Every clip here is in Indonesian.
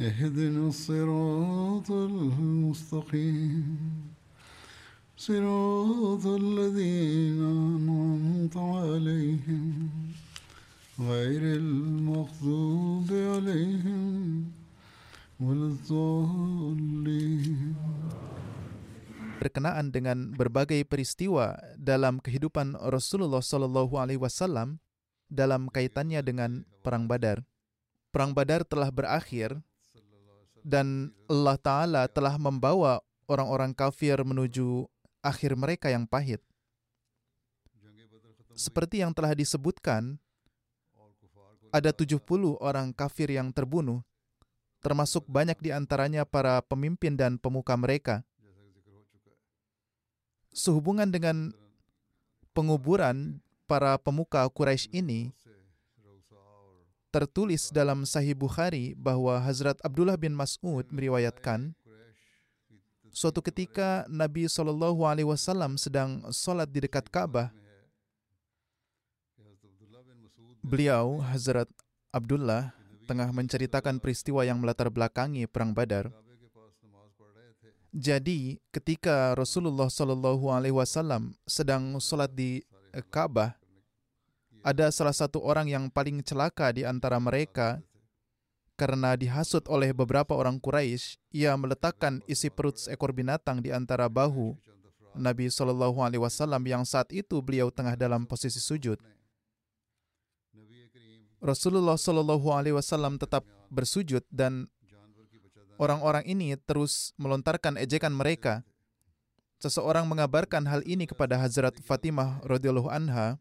اهدنا الصراط المستقيم صراط الذين أنعمت عليهم غير المغضوب عليهم ولا الضالين berkenaan dengan berbagai peristiwa dalam kehidupan Rasulullah Shallallahu Alaihi Wasallam dalam kaitannya dengan perang Badar. Perang Badar telah berakhir dan Allah Taala telah membawa orang-orang kafir menuju akhir mereka yang pahit. Seperti yang telah disebutkan, ada 70 orang kafir yang terbunuh, termasuk banyak di antaranya para pemimpin dan pemuka mereka sehubungan dengan penguburan para pemuka Quraisy ini tertulis dalam Sahih Bukhari bahwa Hazrat Abdullah bin Mas'ud meriwayatkan suatu ketika Nabi Shallallahu Alaihi Wasallam sedang sholat di dekat Ka'bah. Beliau Hazrat Abdullah tengah menceritakan peristiwa yang melatar belakangi perang Badar. Jadi ketika Rasulullah Shallallahu Alaihi Wasallam sedang sholat di Ka'bah, ada salah satu orang yang paling celaka di antara mereka karena dihasut oleh beberapa orang Quraisy. Ia meletakkan isi perut seekor binatang di antara bahu Nabi Shallallahu Alaihi Wasallam yang saat itu beliau tengah dalam posisi sujud. Rasulullah Shallallahu Alaihi Wasallam tetap bersujud dan orang-orang ini terus melontarkan ejekan mereka. Seseorang mengabarkan hal ini kepada Hazrat Fatimah radhiyallahu anha.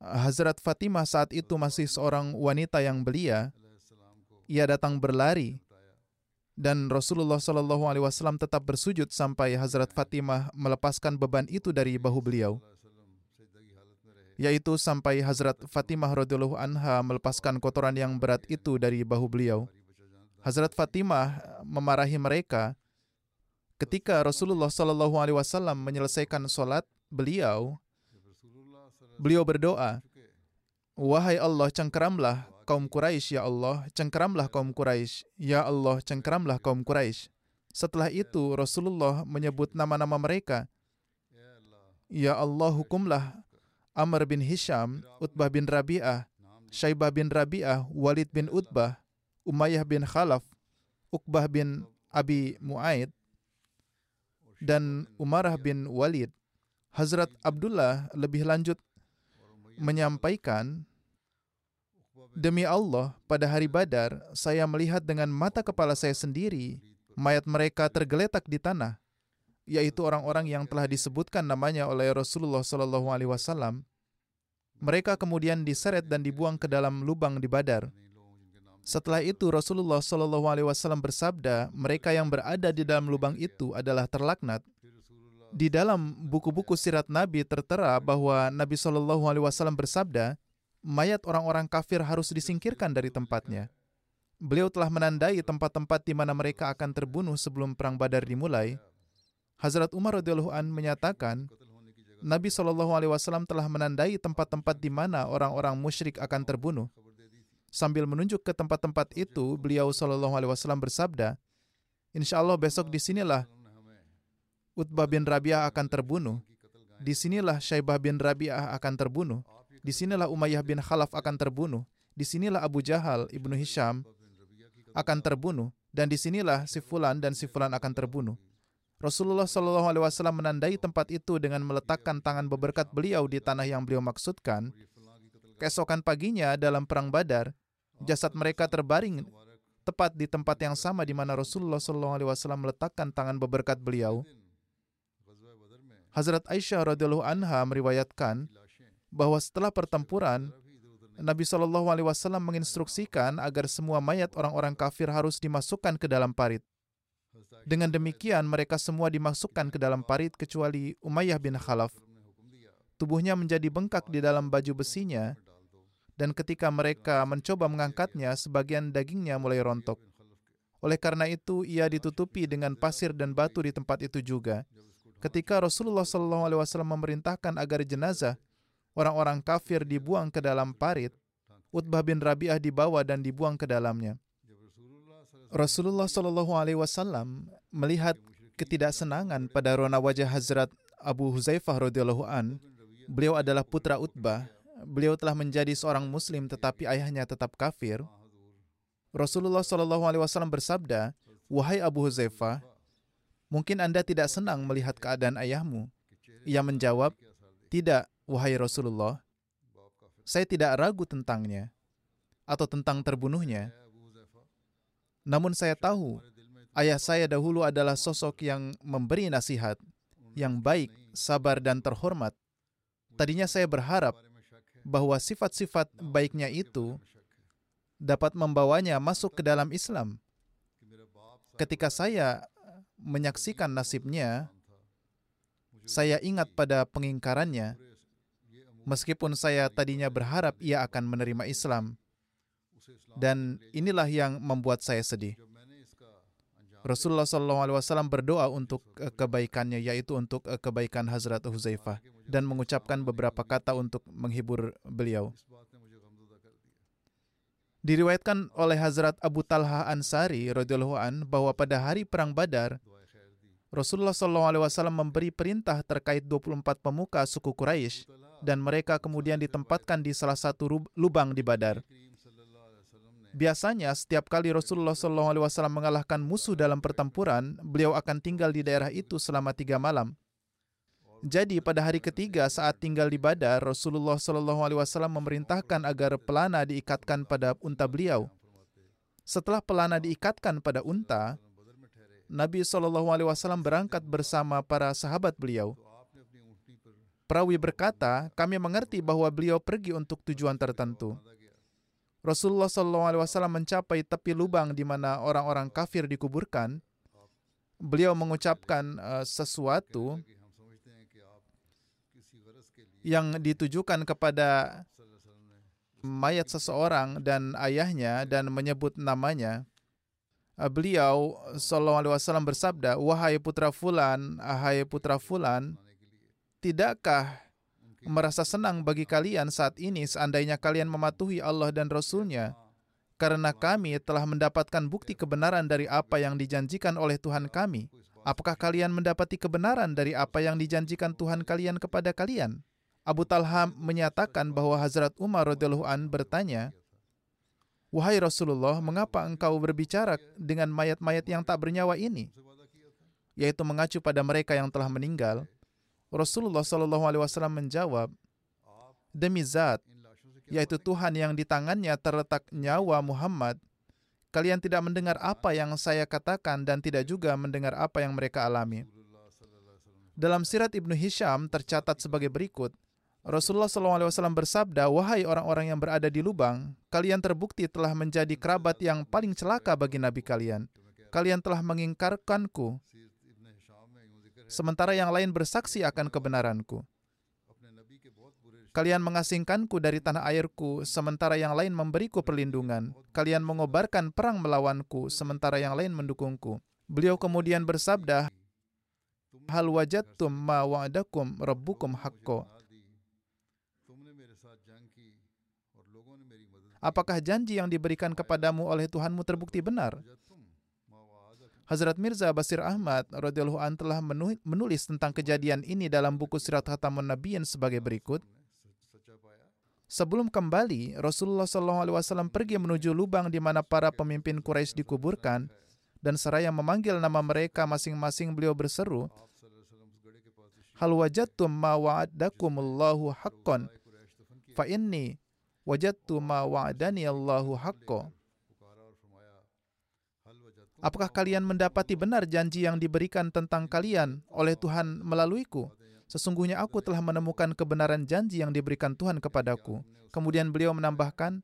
Hazrat Fatimah saat itu masih seorang wanita yang belia. Ia datang berlari dan Rasulullah Shallallahu Alaihi Wasallam tetap bersujud sampai Hazrat Fatimah melepaskan beban itu dari bahu beliau, yaitu sampai Hazrat Fatimah radhiyallahu anha melepaskan kotoran yang berat itu dari bahu beliau. Hazrat Fatimah memarahi mereka ketika Rasulullah Shallallahu Alaihi Wasallam menyelesaikan sholat beliau. Beliau berdoa, wahai Allah cengkeramlah kaum Quraisy ya Allah, cengkeramlah kaum Quraisy ya Allah, cengkeramlah kaum Quraisy. Setelah itu Rasulullah menyebut nama-nama mereka. Ya Allah hukumlah Amr bin Hisham, Utbah bin Rabi'ah, Syaibah bin Rabi'ah, Walid bin Utbah, Umayyah bin Khalaf, Uqbah bin Abi Mu'aid, dan Umarah bin Walid. Hazrat Abdullah lebih lanjut menyampaikan, Demi Allah, pada hari Badar, saya melihat dengan mata kepala saya sendiri, mayat mereka tergeletak di tanah, yaitu orang-orang yang telah disebutkan namanya oleh Rasulullah Shallallahu Alaihi Wasallam. Mereka kemudian diseret dan dibuang ke dalam lubang di Badar. Setelah itu Rasulullah Shallallahu Alaihi Wasallam bersabda, mereka yang berada di dalam lubang itu adalah terlaknat. Di dalam buku-buku sirat Nabi tertera bahwa Nabi Shallallahu Alaihi Wasallam bersabda, mayat orang-orang kafir harus disingkirkan dari tempatnya. Beliau telah menandai tempat-tempat di mana mereka akan terbunuh sebelum perang Badar dimulai. Hazrat Umar radhiyallahu an menyatakan, Nabi Shallallahu Alaihi Wasallam telah menandai tempat-tempat di mana orang-orang musyrik akan terbunuh. Sambil menunjuk ke tempat-tempat itu, beliau Shallallahu Alaihi Wasallam bersabda, Insya Allah besok di sinilah Utbah bin Rabi'ah akan terbunuh. Di sinilah Syaibah bin Rabi'ah akan terbunuh. Di sinilah Umayyah bin Khalaf akan terbunuh. di sinilah Abu Jahal ibnu Hisham akan terbunuh dan di sinilah si Fulan dan si Fulan akan terbunuh. Rasulullah Shallallahu Alaihi Wasallam menandai tempat itu dengan meletakkan tangan beberkat beliau di tanah yang beliau maksudkan. Keesokan paginya dalam perang Badar, jasad mereka terbaring tepat di tempat yang sama di mana Rasulullah Shallallahu Alaihi Wasallam meletakkan tangan beberkat beliau. Hazrat Aisyah radhiyallahu anha meriwayatkan bahwa setelah pertempuran, Nabi Shallallahu Alaihi Wasallam menginstruksikan agar semua mayat orang-orang kafir harus dimasukkan ke dalam parit. Dengan demikian, mereka semua dimasukkan ke dalam parit kecuali Umayyah bin Khalaf. Tubuhnya menjadi bengkak di dalam baju besinya, dan ketika mereka mencoba mengangkatnya, sebagian dagingnya mulai rontok. Oleh karena itu, ia ditutupi dengan pasir dan batu di tempat itu juga. Ketika Rasulullah SAW memerintahkan agar jenazah orang-orang kafir dibuang ke dalam parit, Utbah bin Rabi'ah dibawa dan dibuang ke dalamnya. Rasulullah Wasallam melihat ketidaksenangan pada rona wajah Hazrat Abu Huzaifah radhiyallahu an. Beliau adalah putra Utbah. Beliau telah menjadi seorang Muslim, tetapi ayahnya tetap kafir. Rasulullah Wasallam bersabda, wahai Abu Huzaifah, mungkin anda tidak senang melihat keadaan ayahmu. Ia menjawab, tidak, wahai Rasulullah. Saya tidak ragu tentangnya atau tentang terbunuhnya. Namun saya tahu ayah saya dahulu adalah sosok yang memberi nasihat, yang baik, sabar, dan terhormat. Tadinya saya berharap bahwa sifat-sifat baiknya itu dapat membawanya masuk ke dalam Islam. Ketika saya menyaksikan nasibnya, saya ingat pada pengingkarannya. Meskipun saya tadinya berharap ia akan menerima Islam, dan inilah yang membuat saya sedih. Rasulullah SAW berdoa untuk eh, kebaikannya, yaitu untuk eh, kebaikan Hazrat Huzaifah, dan mengucapkan beberapa kata untuk menghibur beliau. Diriwayatkan oleh Hazrat Abu Talha Ansari radhiyallahu an bahwa pada hari perang Badar, Rasulullah SAW memberi perintah terkait 24 pemuka suku Quraisy dan mereka kemudian ditempatkan di salah satu lubang di Badar. Biasanya setiap kali Rasulullah SAW mengalahkan musuh dalam pertempuran, beliau akan tinggal di daerah itu selama tiga malam. Jadi pada hari ketiga saat tinggal di Badar, Rasulullah SAW memerintahkan agar pelana diikatkan pada unta beliau. Setelah pelana diikatkan pada unta, Nabi SAW berangkat bersama para sahabat beliau. Perawi berkata, kami mengerti bahwa beliau pergi untuk tujuan tertentu. Rasulullah SAW mencapai tepi lubang di mana orang-orang kafir dikuburkan, beliau mengucapkan uh, sesuatu yang ditujukan kepada mayat seseorang dan ayahnya dan menyebut namanya. Uh, beliau SAW bersabda, Wahai putra fulan, ahai putra fulan, tidakkah merasa senang bagi kalian saat ini seandainya kalian mematuhi Allah dan Rasul-Nya, karena kami telah mendapatkan bukti kebenaran dari apa yang dijanjikan oleh Tuhan kami. Apakah kalian mendapati kebenaran dari apa yang dijanjikan Tuhan kalian kepada kalian? Abu Talha menyatakan bahwa Hazrat Umar radhiyallahu an bertanya, Wahai Rasulullah, mengapa engkau berbicara dengan mayat-mayat yang tak bernyawa ini? Yaitu mengacu pada mereka yang telah meninggal. Rasulullah Shallallahu Alaihi Wasallam menjawab, demi zat, yaitu Tuhan yang di tangannya terletak nyawa Muhammad, kalian tidak mendengar apa yang saya katakan dan tidak juga mendengar apa yang mereka alami. Dalam sirat Ibnu Hisham tercatat sebagai berikut, Rasulullah SAW bersabda, Wahai orang-orang yang berada di lubang, kalian terbukti telah menjadi kerabat yang paling celaka bagi Nabi kalian. Kalian telah mengingkarkanku sementara yang lain bersaksi akan kebenaranku. Kalian mengasingkanku dari tanah airku, sementara yang lain memberiku perlindungan. Kalian mengobarkan perang melawanku, sementara yang lain mendukungku. Beliau kemudian bersabda, Hal wajadtum ma wa'adakum rabbukum haqqo. Apakah janji yang diberikan kepadamu oleh Tuhanmu terbukti benar? Hazrat Mirza Basir Ahmad radhiyallahu an telah menulis tentang kejadian ini dalam buku Sirat Khatamun Nabiyin sebagai berikut. Sebelum kembali, Rasulullah SAW pergi menuju lubang di mana para pemimpin Quraisy dikuburkan, dan seraya memanggil nama mereka masing-masing beliau berseru, Hal wajadtum ma wa'adakumullahu haqqan, fa inni wajadtu ma wa'adani Allahu haqqo. Apakah kalian mendapati benar janji yang diberikan tentang kalian oleh Tuhan melaluiku? Sesungguhnya aku telah menemukan kebenaran janji yang diberikan Tuhan kepadaku. Kemudian beliau menambahkan,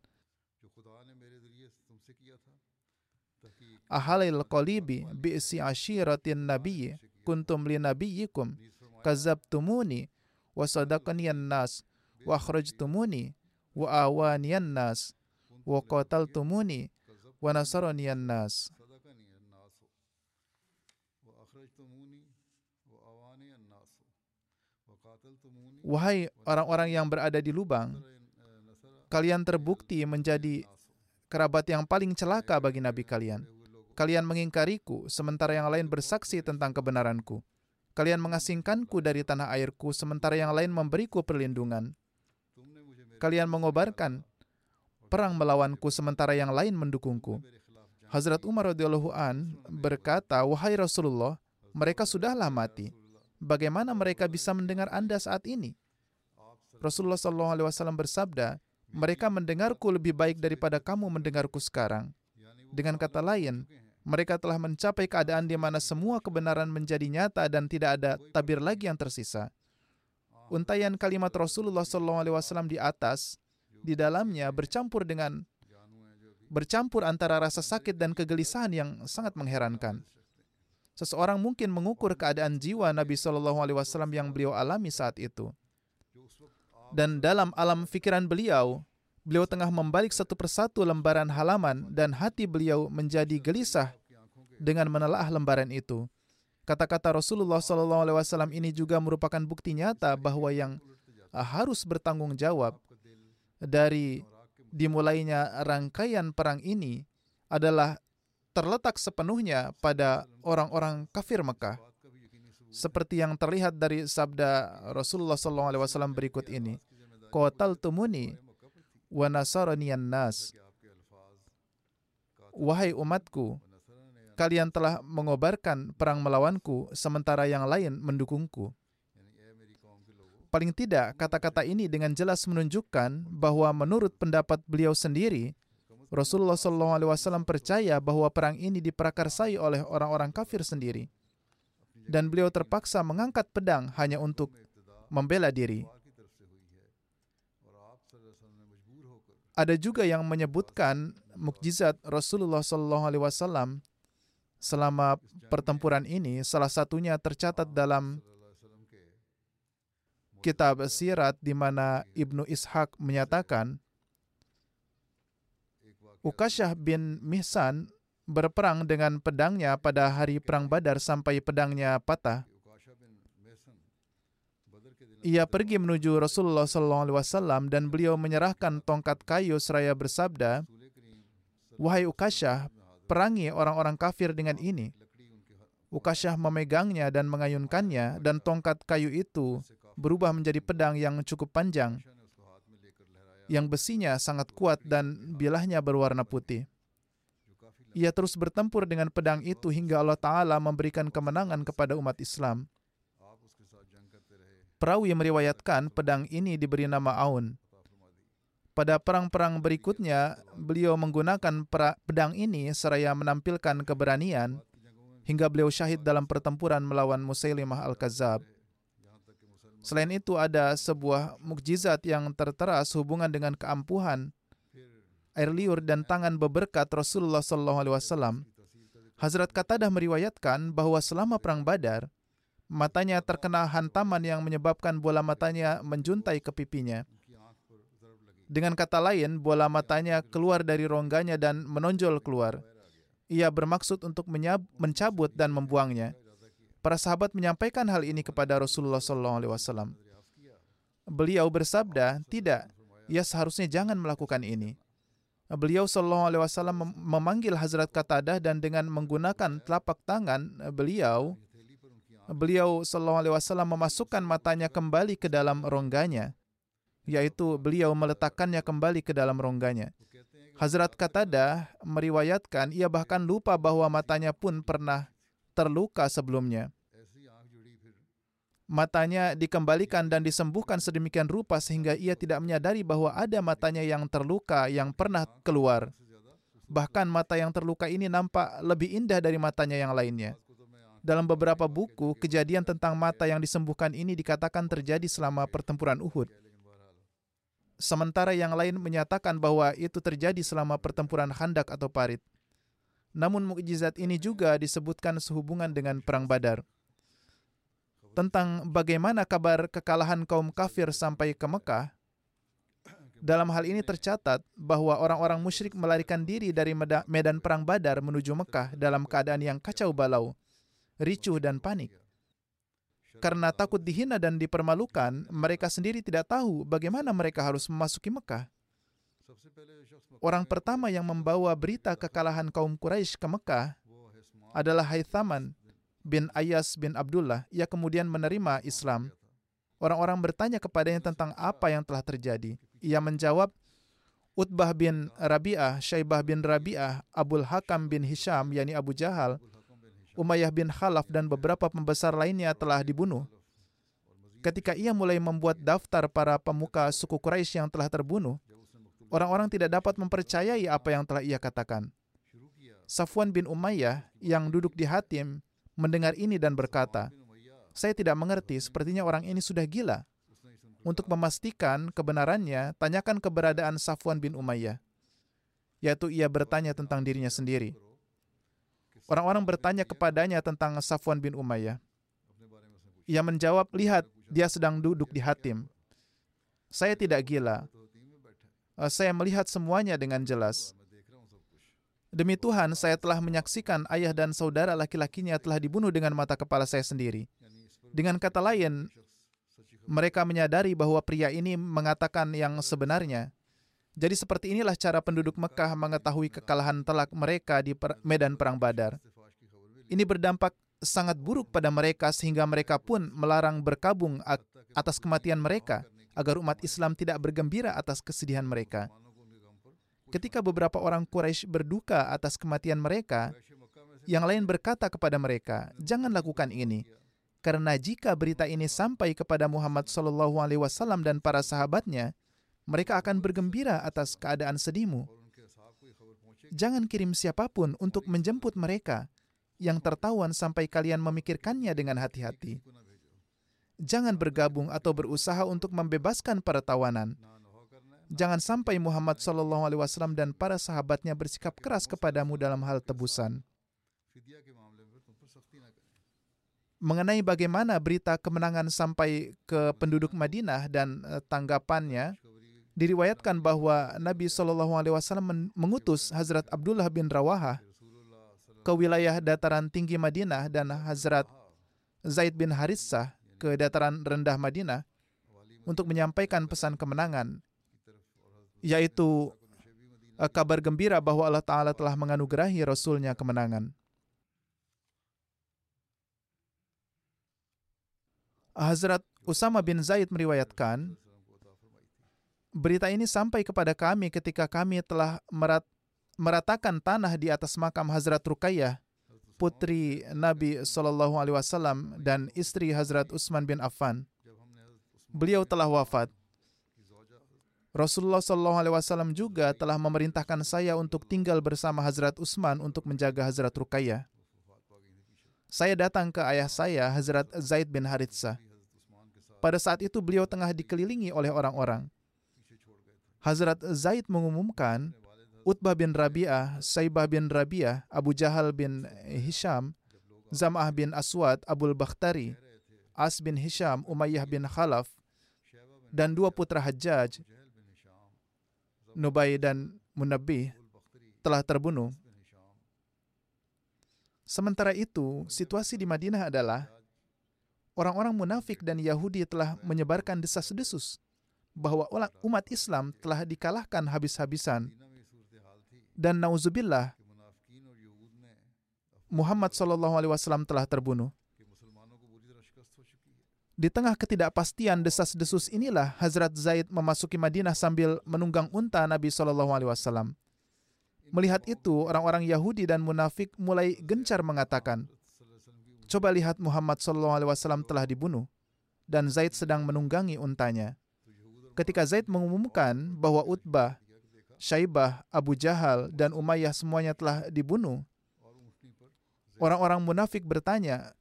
Ahalil qalibi bi'si ashiratin nabiyyi kuntum li nabiyyikum kazabtumuni wa sadaqaniyan nas wa akhrajtumuni wa awaniyan nas wa qataltumuni wa nasaraniyan nas. Wahai orang-orang yang berada di lubang, kalian terbukti menjadi kerabat yang paling celaka bagi nabi kalian. Kalian mengingkariku, sementara yang lain bersaksi tentang kebenaranku. Kalian mengasingkanku dari tanah airku, sementara yang lain memberiku perlindungan. Kalian mengobarkan perang melawanku, sementara yang lain mendukungku. Hazrat Umar radhiyallahu an berkata, "Wahai Rasulullah, mereka sudahlah mati bagaimana mereka bisa mendengar Anda saat ini? Rasulullah SAW bersabda, mereka mendengarku lebih baik daripada kamu mendengarku sekarang. Dengan kata lain, mereka telah mencapai keadaan di mana semua kebenaran menjadi nyata dan tidak ada tabir lagi yang tersisa. Untayan kalimat Rasulullah SAW di atas, di dalamnya bercampur dengan bercampur antara rasa sakit dan kegelisahan yang sangat mengherankan seseorang mungkin mengukur keadaan jiwa Nabi Shallallahu Alaihi Wasallam yang beliau alami saat itu. Dan dalam alam pikiran beliau, beliau tengah membalik satu persatu lembaran halaman dan hati beliau menjadi gelisah dengan menelaah lembaran itu. Kata-kata Rasulullah Wasallam ini juga merupakan bukti nyata bahwa yang harus bertanggung jawab dari dimulainya rangkaian perang ini adalah terletak sepenuhnya pada orang-orang kafir Mekah. Seperti yang terlihat dari sabda Rasulullah SAW berikut ini. Qatal tumuni wa nasaraniyan nas. Wahai umatku, kalian telah mengobarkan perang melawanku, sementara yang lain mendukungku. Paling tidak, kata-kata ini dengan jelas menunjukkan bahwa menurut pendapat beliau sendiri, Rasulullah SAW percaya bahwa perang ini diprakarsai oleh orang-orang kafir sendiri. Dan beliau terpaksa mengangkat pedang hanya untuk membela diri. Ada juga yang menyebutkan mukjizat Rasulullah SAW selama pertempuran ini. Salah satunya tercatat dalam kitab sirat di mana Ibnu Ishaq menyatakan Ukasyah bin Mihsan berperang dengan pedangnya pada hari perang Badar sampai pedangnya patah. Ia pergi menuju Rasulullah SAW dan beliau menyerahkan tongkat kayu seraya bersabda, Wahai Ukasyah, perangi orang-orang kafir dengan ini. Ukasyah memegangnya dan mengayunkannya dan tongkat kayu itu berubah menjadi pedang yang cukup panjang yang besinya sangat kuat dan bilahnya berwarna putih. Ia terus bertempur dengan pedang itu hingga Allah Ta'ala memberikan kemenangan kepada umat Islam. Perawi meriwayatkan pedang ini diberi nama Aun. Pada perang-perang berikutnya, beliau menggunakan pedang ini seraya menampilkan keberanian hingga beliau syahid dalam pertempuran melawan Musailimah Al-Kazab. Selain itu ada sebuah mukjizat yang tertera sehubungan dengan keampuhan, air liur dan tangan beberkat Rasulullah Wasallam. Hazrat Katadah meriwayatkan bahwa selama perang Badar, matanya terkena hantaman yang menyebabkan bola matanya menjuntai ke pipinya. Dengan kata lain, bola matanya keluar dari rongganya dan menonjol keluar. Ia bermaksud untuk mencabut dan membuangnya. Para sahabat menyampaikan hal ini kepada Rasulullah SAW. Beliau bersabda, tidak, ia seharusnya jangan melakukan ini. Beliau SAW memanggil Hazrat Katadah dan dengan menggunakan telapak tangan beliau, beliau SAW memasukkan matanya kembali ke dalam rongganya. Yaitu beliau meletakkannya kembali ke dalam rongganya. Hazrat Katada meriwayatkan ia bahkan lupa bahwa matanya pun pernah terluka sebelumnya. Matanya dikembalikan dan disembuhkan sedemikian rupa sehingga ia tidak menyadari bahwa ada matanya yang terluka yang pernah keluar. Bahkan mata yang terluka ini nampak lebih indah dari matanya yang lainnya. Dalam beberapa buku, kejadian tentang mata yang disembuhkan ini dikatakan terjadi selama pertempuran Uhud. Sementara yang lain menyatakan bahwa itu terjadi selama pertempuran Khandak atau Parit. Namun mukjizat ini juga disebutkan sehubungan dengan perang Badar tentang bagaimana kabar kekalahan kaum kafir sampai ke Mekah, dalam hal ini tercatat bahwa orang-orang musyrik melarikan diri dari medan perang Badar menuju Mekah dalam keadaan yang kacau balau, ricuh dan panik. Karena takut dihina dan dipermalukan, mereka sendiri tidak tahu bagaimana mereka harus memasuki Mekah. Orang pertama yang membawa berita kekalahan kaum Quraisy ke Mekah adalah Haithaman bin Ayas bin Abdullah, ia kemudian menerima Islam. Orang-orang bertanya kepadanya tentang apa yang telah terjadi. Ia menjawab, Utbah bin Rabi'ah, Syaibah bin Rabi'ah, Abul Hakam bin Hisham, yakni Abu Jahal, Umayyah bin Khalaf, dan beberapa pembesar lainnya telah dibunuh. Ketika ia mulai membuat daftar para pemuka suku Quraisy yang telah terbunuh, orang-orang tidak dapat mempercayai apa yang telah ia katakan. Safwan bin Umayyah yang duduk di Hatim mendengar ini dan berkata, "Saya tidak mengerti, sepertinya orang ini sudah gila." Untuk memastikan kebenarannya, tanyakan keberadaan Safwan bin Umayyah, yaitu ia bertanya tentang dirinya sendiri. Orang-orang bertanya kepadanya tentang Safwan bin Umayyah. Ia menjawab, "Lihat, dia sedang duduk di Hatim. Saya tidak gila. Saya melihat semuanya dengan jelas." Demi Tuhan, saya telah menyaksikan ayah dan saudara laki-lakinya telah dibunuh dengan mata kepala saya sendiri. Dengan kata lain, mereka menyadari bahwa pria ini mengatakan yang sebenarnya. Jadi seperti inilah cara penduduk Mekah mengetahui kekalahan telak mereka di medan perang Badar. Ini berdampak sangat buruk pada mereka sehingga mereka pun melarang berkabung atas kematian mereka agar umat Islam tidak bergembira atas kesedihan mereka. Ketika beberapa orang Quraisy berduka atas kematian mereka, yang lain berkata kepada mereka, "Jangan lakukan ini, karena jika berita ini sampai kepada Muhammad Wasallam dan para sahabatnya, mereka akan bergembira atas keadaan sedihmu. Jangan kirim siapa pun untuk menjemput mereka yang tertawan sampai kalian memikirkannya dengan hati-hati. Jangan bergabung atau berusaha untuk membebaskan para tawanan." Jangan sampai Muhammad Shallallahu Alaihi Wasallam dan para sahabatnya bersikap keras kepadamu dalam hal tebusan. Mengenai bagaimana berita kemenangan sampai ke penduduk Madinah dan eh, tanggapannya, diriwayatkan bahwa Nabi Shallallahu Alaihi Wasallam mengutus Hazrat Abdullah bin Rawaha ke wilayah dataran tinggi Madinah dan Hazrat Zaid bin Haritsah ke dataran rendah Madinah untuk menyampaikan pesan kemenangan yaitu uh, kabar gembira bahwa Allah Ta'ala telah menganugerahi Rasulnya kemenangan. Hazrat Usama bin Zaid meriwayatkan, berita ini sampai kepada kami ketika kami telah merat, meratakan tanah di atas makam Hazrat Ruqayyah, putri Nabi Shallallahu Alaihi Wasallam dan istri Hazrat Utsman bin Affan. Beliau telah wafat. Rasulullah Shallallahu Alaihi Wasallam juga telah memerintahkan saya untuk tinggal bersama Hazrat Utsman untuk menjaga Hazrat Ruqayyah. Saya datang ke ayah saya, Hazrat Zaid bin Haritsah. Pada saat itu beliau tengah dikelilingi oleh orang-orang. Hazrat Zaid mengumumkan, Utbah bin Rabi'ah, Saibah bin Rabi'ah, Abu Jahal bin Hisham, Zam'ah bin Aswad, Abul Bakhtari, As bin Hisham, Umayyah bin Khalaf, dan dua putra Hajjaj, Nubai dan Munabih telah terbunuh. Sementara itu, situasi di Madinah adalah orang-orang munafik dan Yahudi telah menyebarkan desas-desus bahwa umat Islam telah dikalahkan habis-habisan. Dan nauzubillah, Muhammad SAW telah terbunuh. Di tengah ketidakpastian desas-desus inilah Hazrat Zaid memasuki Madinah sambil menunggang unta Nabi Shallallahu Alaihi Wasallam. Melihat itu, orang-orang Yahudi dan munafik mulai gencar mengatakan, Coba lihat Muhammad Shallallahu Alaihi Wasallam telah dibunuh dan Zaid sedang menunggangi untanya. Ketika Zaid mengumumkan bahwa Utbah, Syaibah, Abu Jahal, dan Umayyah semuanya telah dibunuh, orang-orang munafik bertanya,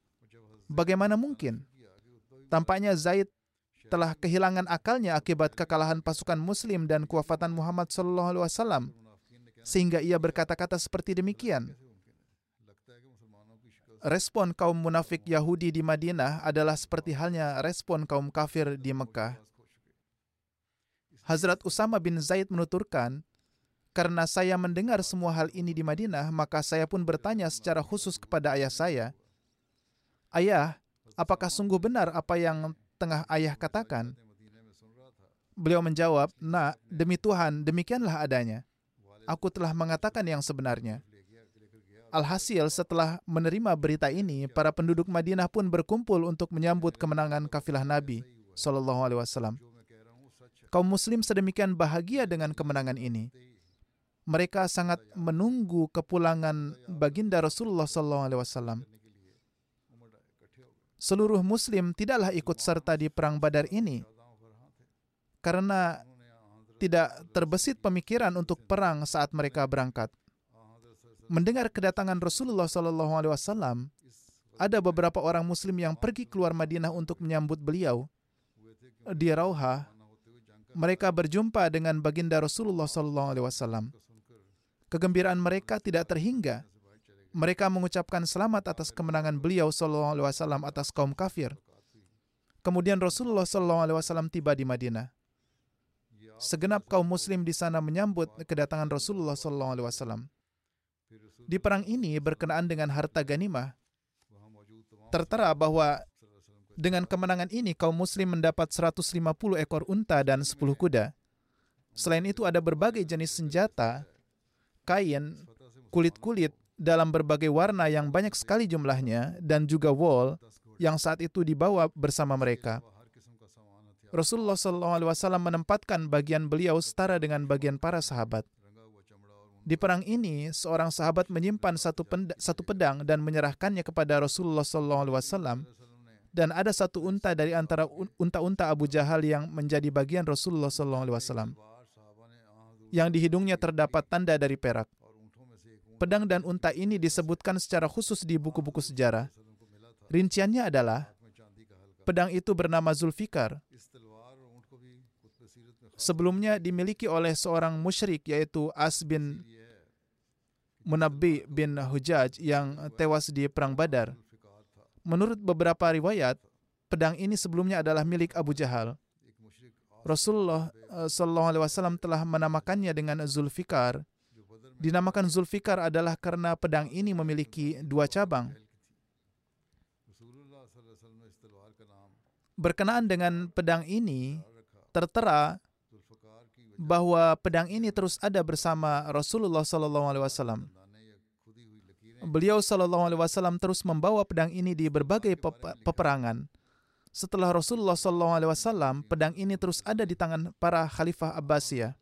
bagaimana mungkin? Tampaknya Zaid telah kehilangan akalnya akibat kekalahan pasukan Muslim dan kewafatan Muhammad Wasallam, sehingga ia berkata-kata seperti demikian. Respon kaum munafik Yahudi di Madinah adalah seperti halnya respon kaum kafir di Mekah. Hazrat Usama bin Zaid menuturkan, karena saya mendengar semua hal ini di Madinah, maka saya pun bertanya secara khusus kepada ayah saya, Ayah, apakah sungguh benar apa yang tengah ayah katakan? Beliau menjawab, Nak, demi Tuhan, demikianlah adanya. Aku telah mengatakan yang sebenarnya. Alhasil setelah menerima berita ini, para penduduk Madinah pun berkumpul untuk menyambut kemenangan kafilah Nabi Shallallahu Alaihi Wasallam. Kaum Muslim sedemikian bahagia dengan kemenangan ini. Mereka sangat menunggu kepulangan baginda Rasulullah Wasallam seluruh Muslim tidaklah ikut serta di perang Badar ini karena tidak terbesit pemikiran untuk perang saat mereka berangkat. Mendengar kedatangan Rasulullah Wasallam, ada beberapa orang Muslim yang pergi keluar Madinah untuk menyambut beliau. Di Rauha, mereka berjumpa dengan baginda Rasulullah Wasallam. Kegembiraan mereka tidak terhingga mereka mengucapkan selamat atas kemenangan beliau Wasallam atas kaum kafir. Kemudian Rasulullah Wasallam tiba di Madinah. Segenap kaum Muslim di sana menyambut kedatangan Rasulullah Wasallam. Di perang ini berkenaan dengan harta ganimah, tertera bahwa dengan kemenangan ini kaum Muslim mendapat 150 ekor unta dan 10 kuda. Selain itu ada berbagai jenis senjata, kain, kulit-kulit, dalam berbagai warna yang banyak sekali jumlahnya dan juga wall yang saat itu dibawa bersama mereka. Rasulullah SAW menempatkan bagian beliau setara dengan bagian para sahabat. Di perang ini, seorang sahabat menyimpan satu, satu pedang dan menyerahkannya kepada Rasulullah SAW, dan ada satu unta dari antara unta-unta Abu Jahal yang menjadi bagian Rasulullah SAW, yang di hidungnya terdapat tanda dari perak pedang dan unta ini disebutkan secara khusus di buku-buku sejarah. Rinciannya adalah pedang itu bernama Zulfikar. Sebelumnya dimiliki oleh seorang musyrik yaitu As bin Munabbi bin Hujaj yang tewas di perang Badar. Menurut beberapa riwayat, pedang ini sebelumnya adalah milik Abu Jahal. Rasulullah eh, SAW telah menamakannya dengan Zulfikar dinamakan Zulfikar adalah karena pedang ini memiliki dua cabang. Berkenaan dengan pedang ini, tertera bahwa pedang ini terus ada bersama Rasulullah Wasallam. Beliau Sallallahu Alaihi Wasallam terus membawa pedang ini di berbagai peperangan. Setelah Rasulullah Sallallahu Alaihi Wasallam, pedang ini terus ada di tangan para Khalifah Abbasiyah.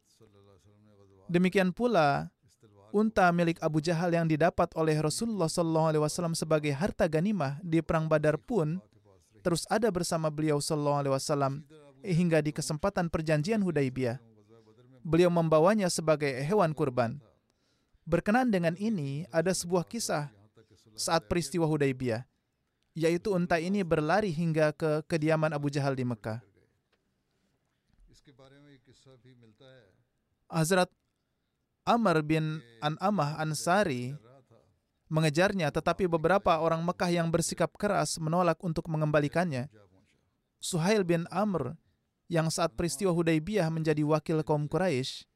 Demikian pula unta milik Abu Jahal yang didapat oleh Rasulullah SAW sebagai harta ganimah di perang Badar pun terus ada bersama beliau SAW hingga di kesempatan perjanjian Hudaibiyah. Beliau membawanya sebagai hewan kurban. Berkenaan dengan ini, ada sebuah kisah saat peristiwa Hudaibiyah, yaitu unta ini berlari hingga ke kediaman Abu Jahal di Mekah. Hazrat Amr bin An'amah Ansari mengejarnya, tetapi beberapa orang Mekah yang bersikap keras menolak untuk mengembalikannya. Suhail bin Amr yang saat peristiwa Hudaybiyah menjadi wakil kaum Quraisy,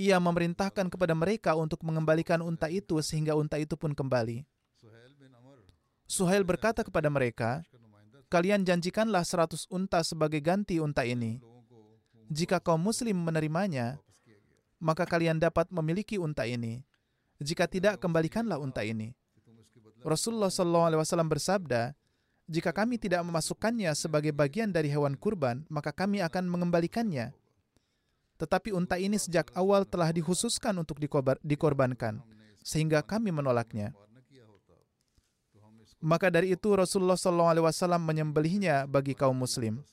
ia memerintahkan kepada mereka untuk mengembalikan unta itu sehingga unta itu pun kembali. Suhail berkata kepada mereka, kalian janjikanlah seratus unta sebagai ganti unta ini. Jika kaum muslim menerimanya, maka kalian dapat memiliki unta ini. Jika tidak, kembalikanlah unta ini. Rasulullah SAW bersabda, Jika kami tidak memasukkannya sebagai bagian dari hewan kurban, maka kami akan mengembalikannya. Tetapi unta ini sejak awal telah dikhususkan untuk dikorbankan, sehingga kami menolaknya. Maka dari itu Rasulullah SAW menyembelihnya bagi kaum muslim.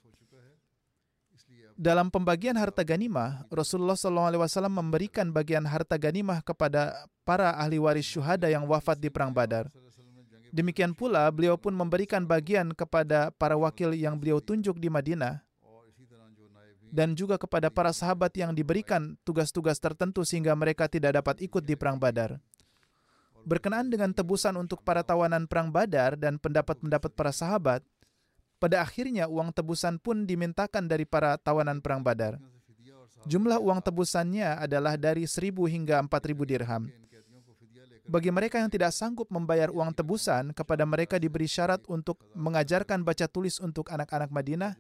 Dalam pembagian harta ganimah, Rasulullah SAW memberikan bagian harta ganimah kepada para ahli waris syuhada yang wafat di Perang Badar. Demikian pula, beliau pun memberikan bagian kepada para wakil yang beliau tunjuk di Madinah dan juga kepada para sahabat yang diberikan tugas-tugas tertentu sehingga mereka tidak dapat ikut di Perang Badar. Berkenaan dengan tebusan untuk para tawanan Perang Badar dan pendapat-pendapat para sahabat, pada akhirnya uang tebusan pun dimintakan dari para tawanan Perang Badar. Jumlah uang tebusannya adalah dari 1000 hingga 4000 dirham. Bagi mereka yang tidak sanggup membayar uang tebusan, kepada mereka diberi syarat untuk mengajarkan baca tulis untuk anak-anak Madinah,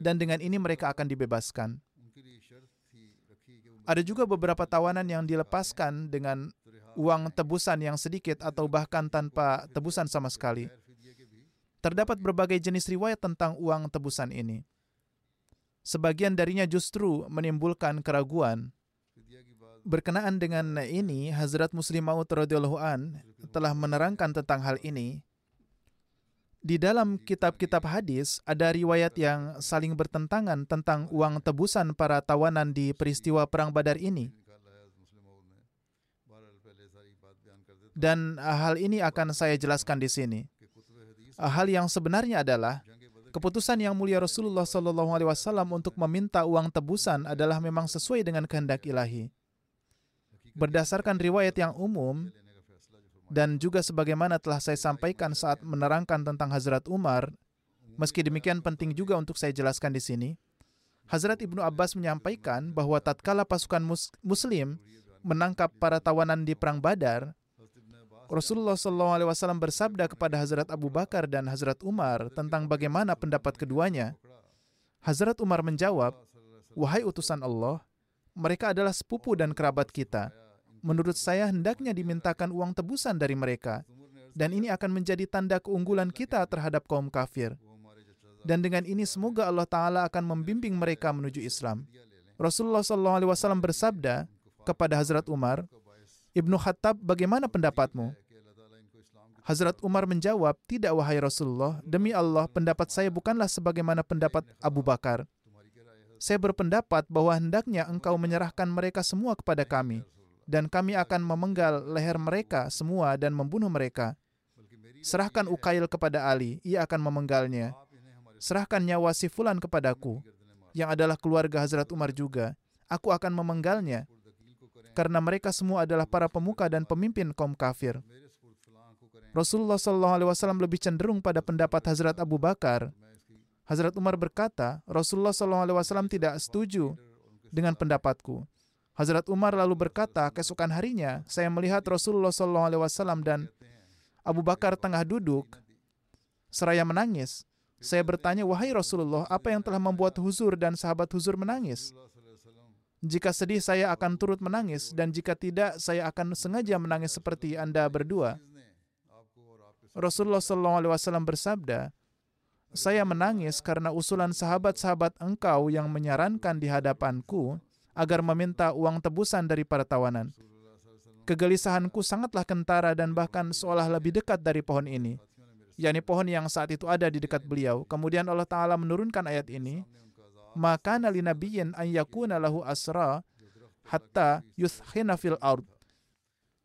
dan dengan ini mereka akan dibebaskan. Ada juga beberapa tawanan yang dilepaskan dengan uang tebusan yang sedikit atau bahkan tanpa tebusan sama sekali. Terdapat berbagai jenis riwayat tentang uang tebusan ini. Sebagian darinya justru menimbulkan keraguan berkenaan dengan ini, Hazrat Muslim Maud radhiyallahu an telah menerangkan tentang hal ini. Di dalam kitab-kitab hadis ada riwayat yang saling bertentangan tentang uang tebusan para tawanan di peristiwa perang Badar ini. Dan hal ini akan saya jelaskan di sini. Hal yang sebenarnya adalah keputusan yang mulia Rasulullah SAW untuk meminta uang tebusan adalah memang sesuai dengan kehendak ilahi berdasarkan riwayat yang umum dan juga sebagaimana telah saya sampaikan saat menerangkan tentang Hazrat Umar, meski demikian penting juga untuk saya jelaskan di sini. Hazrat Ibnu Abbas menyampaikan bahwa tatkala pasukan mus muslim menangkap para tawanan di perang Badar, Rasulullah SAW bersabda kepada Hazrat Abu Bakar dan Hazrat Umar tentang bagaimana pendapat keduanya. Hazrat Umar menjawab, "Wahai utusan Allah, mereka adalah sepupu dan kerabat kita menurut saya hendaknya dimintakan uang tebusan dari mereka. Dan ini akan menjadi tanda keunggulan kita terhadap kaum kafir. Dan dengan ini semoga Allah Ta'ala akan membimbing mereka menuju Islam. Rasulullah SAW bersabda kepada Hazrat Umar, Ibnu Khattab, bagaimana pendapatmu? Hazrat Umar menjawab, tidak wahai Rasulullah, demi Allah pendapat saya bukanlah sebagaimana pendapat Abu Bakar. Saya berpendapat bahwa hendaknya engkau menyerahkan mereka semua kepada kami dan kami akan memenggal leher mereka semua dan membunuh mereka. Serahkan Ukail kepada Ali, ia akan memenggalnya. Serahkan nyawa si Fulan kepadaku, yang adalah keluarga Hazrat Umar juga. Aku akan memenggalnya, karena mereka semua adalah para pemuka dan pemimpin kaum kafir. Rasulullah SAW lebih cenderung pada pendapat Hazrat Abu Bakar. Hazrat Umar berkata, Rasulullah SAW tidak setuju dengan pendapatku. Hazrat Umar lalu berkata, keesokan harinya saya melihat Rasulullah SAW dan Abu Bakar tengah duduk seraya menangis. Saya bertanya, wahai Rasulullah, apa yang telah membuat huzur dan sahabat huzur menangis? Jika sedih, saya akan turut menangis, dan jika tidak, saya akan sengaja menangis seperti Anda berdua. Rasulullah SAW bersabda, saya menangis karena usulan sahabat-sahabat engkau yang menyarankan di hadapanku agar meminta uang tebusan dari para tawanan. Kegelisahanku sangatlah kentara dan bahkan seolah lebih dekat dari pohon ini, yakni pohon yang saat itu ada di dekat beliau. Kemudian Allah Ta'ala menurunkan ayat ini, maka nali nabiyin an yakuna lahu asra hatta yuthkhina fil ard.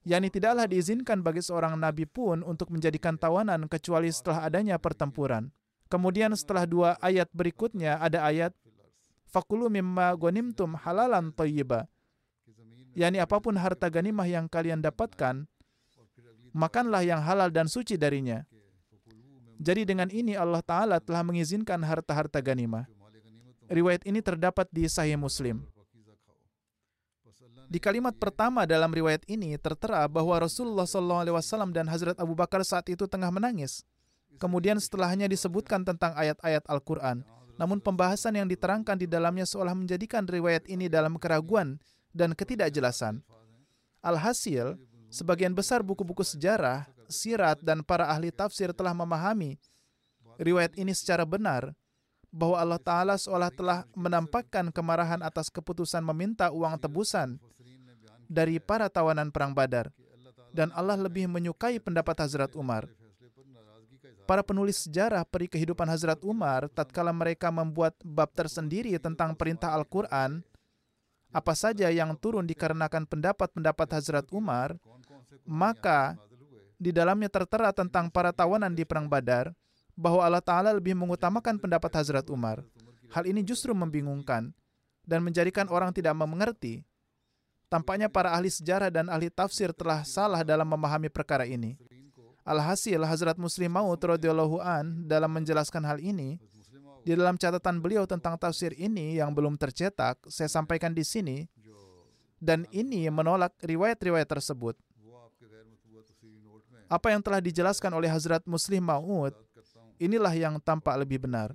Yani tidaklah diizinkan bagi seorang nabi pun untuk menjadikan tawanan kecuali setelah adanya pertempuran. Kemudian setelah dua ayat berikutnya ada ayat fakulu mimma ghanimtum halalan thayyiba. Yani apa pun harta ganimah yang kalian dapatkan, makanlah yang halal dan suci darinya. Jadi dengan ini Allah Ta'ala telah mengizinkan harta-harta ganimah. Riwayat ini terdapat di Sahih Muslim. Di kalimat pertama dalam riwayat ini tertera bahwa Rasulullah SAW dan Hazrat Abu Bakar saat itu tengah menangis. Kemudian setelahnya disebutkan tentang ayat-ayat Al-Quran. Namun pembahasan yang diterangkan di dalamnya seolah menjadikan riwayat ini dalam keraguan dan ketidakjelasan. Alhasil, sebagian besar buku-buku sejarah, sirat, dan para ahli tafsir telah memahami riwayat ini secara benar bahwa Allah Ta'ala seolah telah menampakkan kemarahan atas keputusan meminta uang tebusan dari para tawanan perang Badar dan Allah lebih menyukai pendapat Hazrat Umar. Para penulis sejarah peri kehidupan Hazrat Umar tatkala mereka membuat bab tersendiri tentang perintah Al-Qur'an apa saja yang turun dikarenakan pendapat-pendapat Hazrat Umar, maka di dalamnya tertera tentang para tawanan di perang Badar bahwa Allah Ta'ala lebih mengutamakan pendapat Hazrat Umar. Hal ini justru membingungkan dan menjadikan orang tidak mengerti. Tampaknya para ahli sejarah dan ahli tafsir telah salah dalam memahami perkara ini. Alhasil Hazrat Muslim Maud radhiyallahu an dalam menjelaskan hal ini di dalam catatan beliau tentang tafsir ini yang belum tercetak, saya sampaikan di sini dan ini menolak riwayat-riwayat tersebut. Apa yang telah dijelaskan oleh Hazrat Muslim Maud inilah yang tampak lebih benar.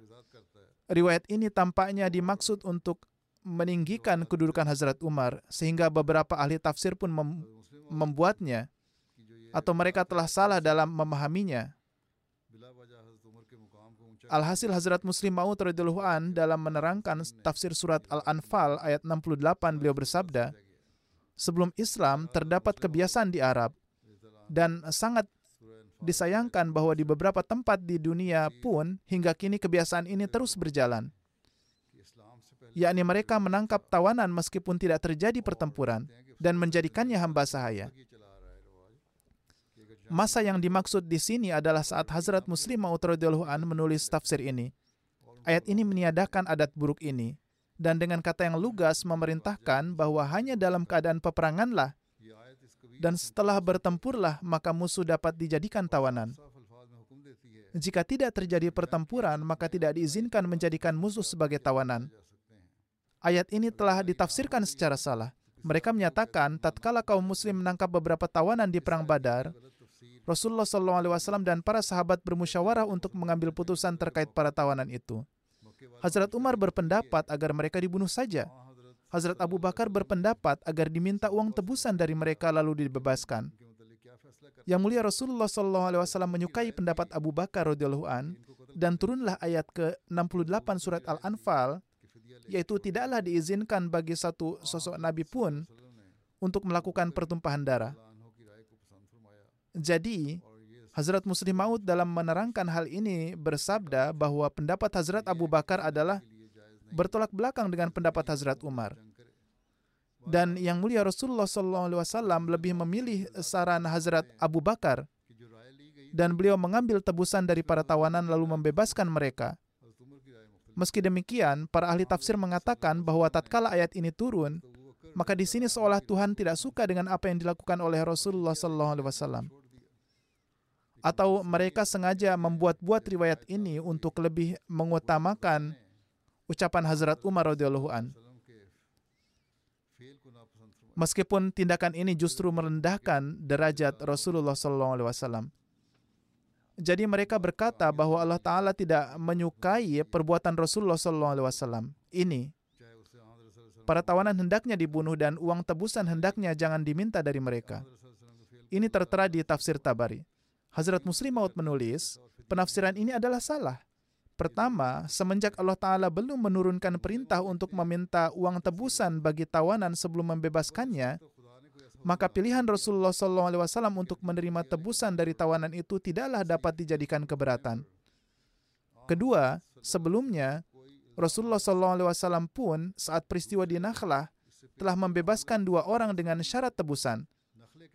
Riwayat ini tampaknya dimaksud untuk meninggikan kedudukan Hazrat Umar sehingga beberapa ahli tafsir pun mem membuatnya atau mereka telah salah dalam memahaminya. Alhasil Hazrat Muslim Maud radhiyallahu an dalam menerangkan tafsir surat Al-Anfal ayat 68 beliau bersabda, sebelum Islam terdapat kebiasaan di Arab dan sangat disayangkan bahwa di beberapa tempat di dunia pun hingga kini kebiasaan ini terus berjalan. Yakni mereka menangkap tawanan meskipun tidak terjadi pertempuran dan menjadikannya hamba sahaya. Masa yang dimaksud di sini adalah saat Hazrat Muslim Maud menulis tafsir ini. Ayat ini meniadakan adat buruk ini dan dengan kata yang lugas memerintahkan bahwa hanya dalam keadaan peperanganlah dan setelah bertempurlah maka musuh dapat dijadikan tawanan. Jika tidak terjadi pertempuran, maka tidak diizinkan menjadikan musuh sebagai tawanan. Ayat ini telah ditafsirkan secara salah. Mereka menyatakan, tatkala kaum muslim menangkap beberapa tawanan di perang Badar, Rasulullah SAW dan para sahabat bermusyawarah untuk mengambil putusan terkait para tawanan itu. Hazrat Umar berpendapat agar mereka dibunuh saja. Hazrat Abu Bakar berpendapat agar diminta uang tebusan dari mereka lalu dibebaskan. Yang mulia Rasulullah SAW menyukai pendapat Abu Bakar radhiyallahu an dan turunlah ayat ke-68 surat Al-Anfal yaitu tidaklah diizinkan bagi satu sosok nabi pun untuk melakukan pertumpahan darah. Jadi, Hazrat Muslim Maud dalam menerangkan hal ini bersabda bahwa pendapat Hazrat Abu Bakar adalah bertolak belakang dengan pendapat Hazrat Umar. Dan yang mulia Rasulullah SAW lebih memilih saran Hazrat Abu Bakar dan beliau mengambil tebusan dari para tawanan lalu membebaskan mereka. Meski demikian, para ahli tafsir mengatakan bahwa tatkala ayat ini turun, maka di sini seolah Tuhan tidak suka dengan apa yang dilakukan oleh Rasulullah SAW atau mereka sengaja membuat-buat riwayat ini untuk lebih mengutamakan ucapan Hazrat Umar radhiyallahu an. Meskipun tindakan ini justru merendahkan derajat Rasulullah sallallahu. Jadi mereka berkata bahwa Allah Taala tidak menyukai perbuatan Rasulullah sallallahu. Ini para tawanan hendaknya dibunuh dan uang tebusan hendaknya jangan diminta dari mereka. Ini tertera di tafsir Tabari. Hazrat Muslim Maud menulis, penafsiran ini adalah salah. Pertama, semenjak Allah Ta'ala belum menurunkan perintah untuk meminta uang tebusan bagi tawanan sebelum membebaskannya, maka pilihan Rasulullah SAW untuk menerima tebusan dari tawanan itu tidaklah dapat dijadikan keberatan. Kedua, sebelumnya, Rasulullah SAW pun saat peristiwa di Nakhlah telah membebaskan dua orang dengan syarat tebusan.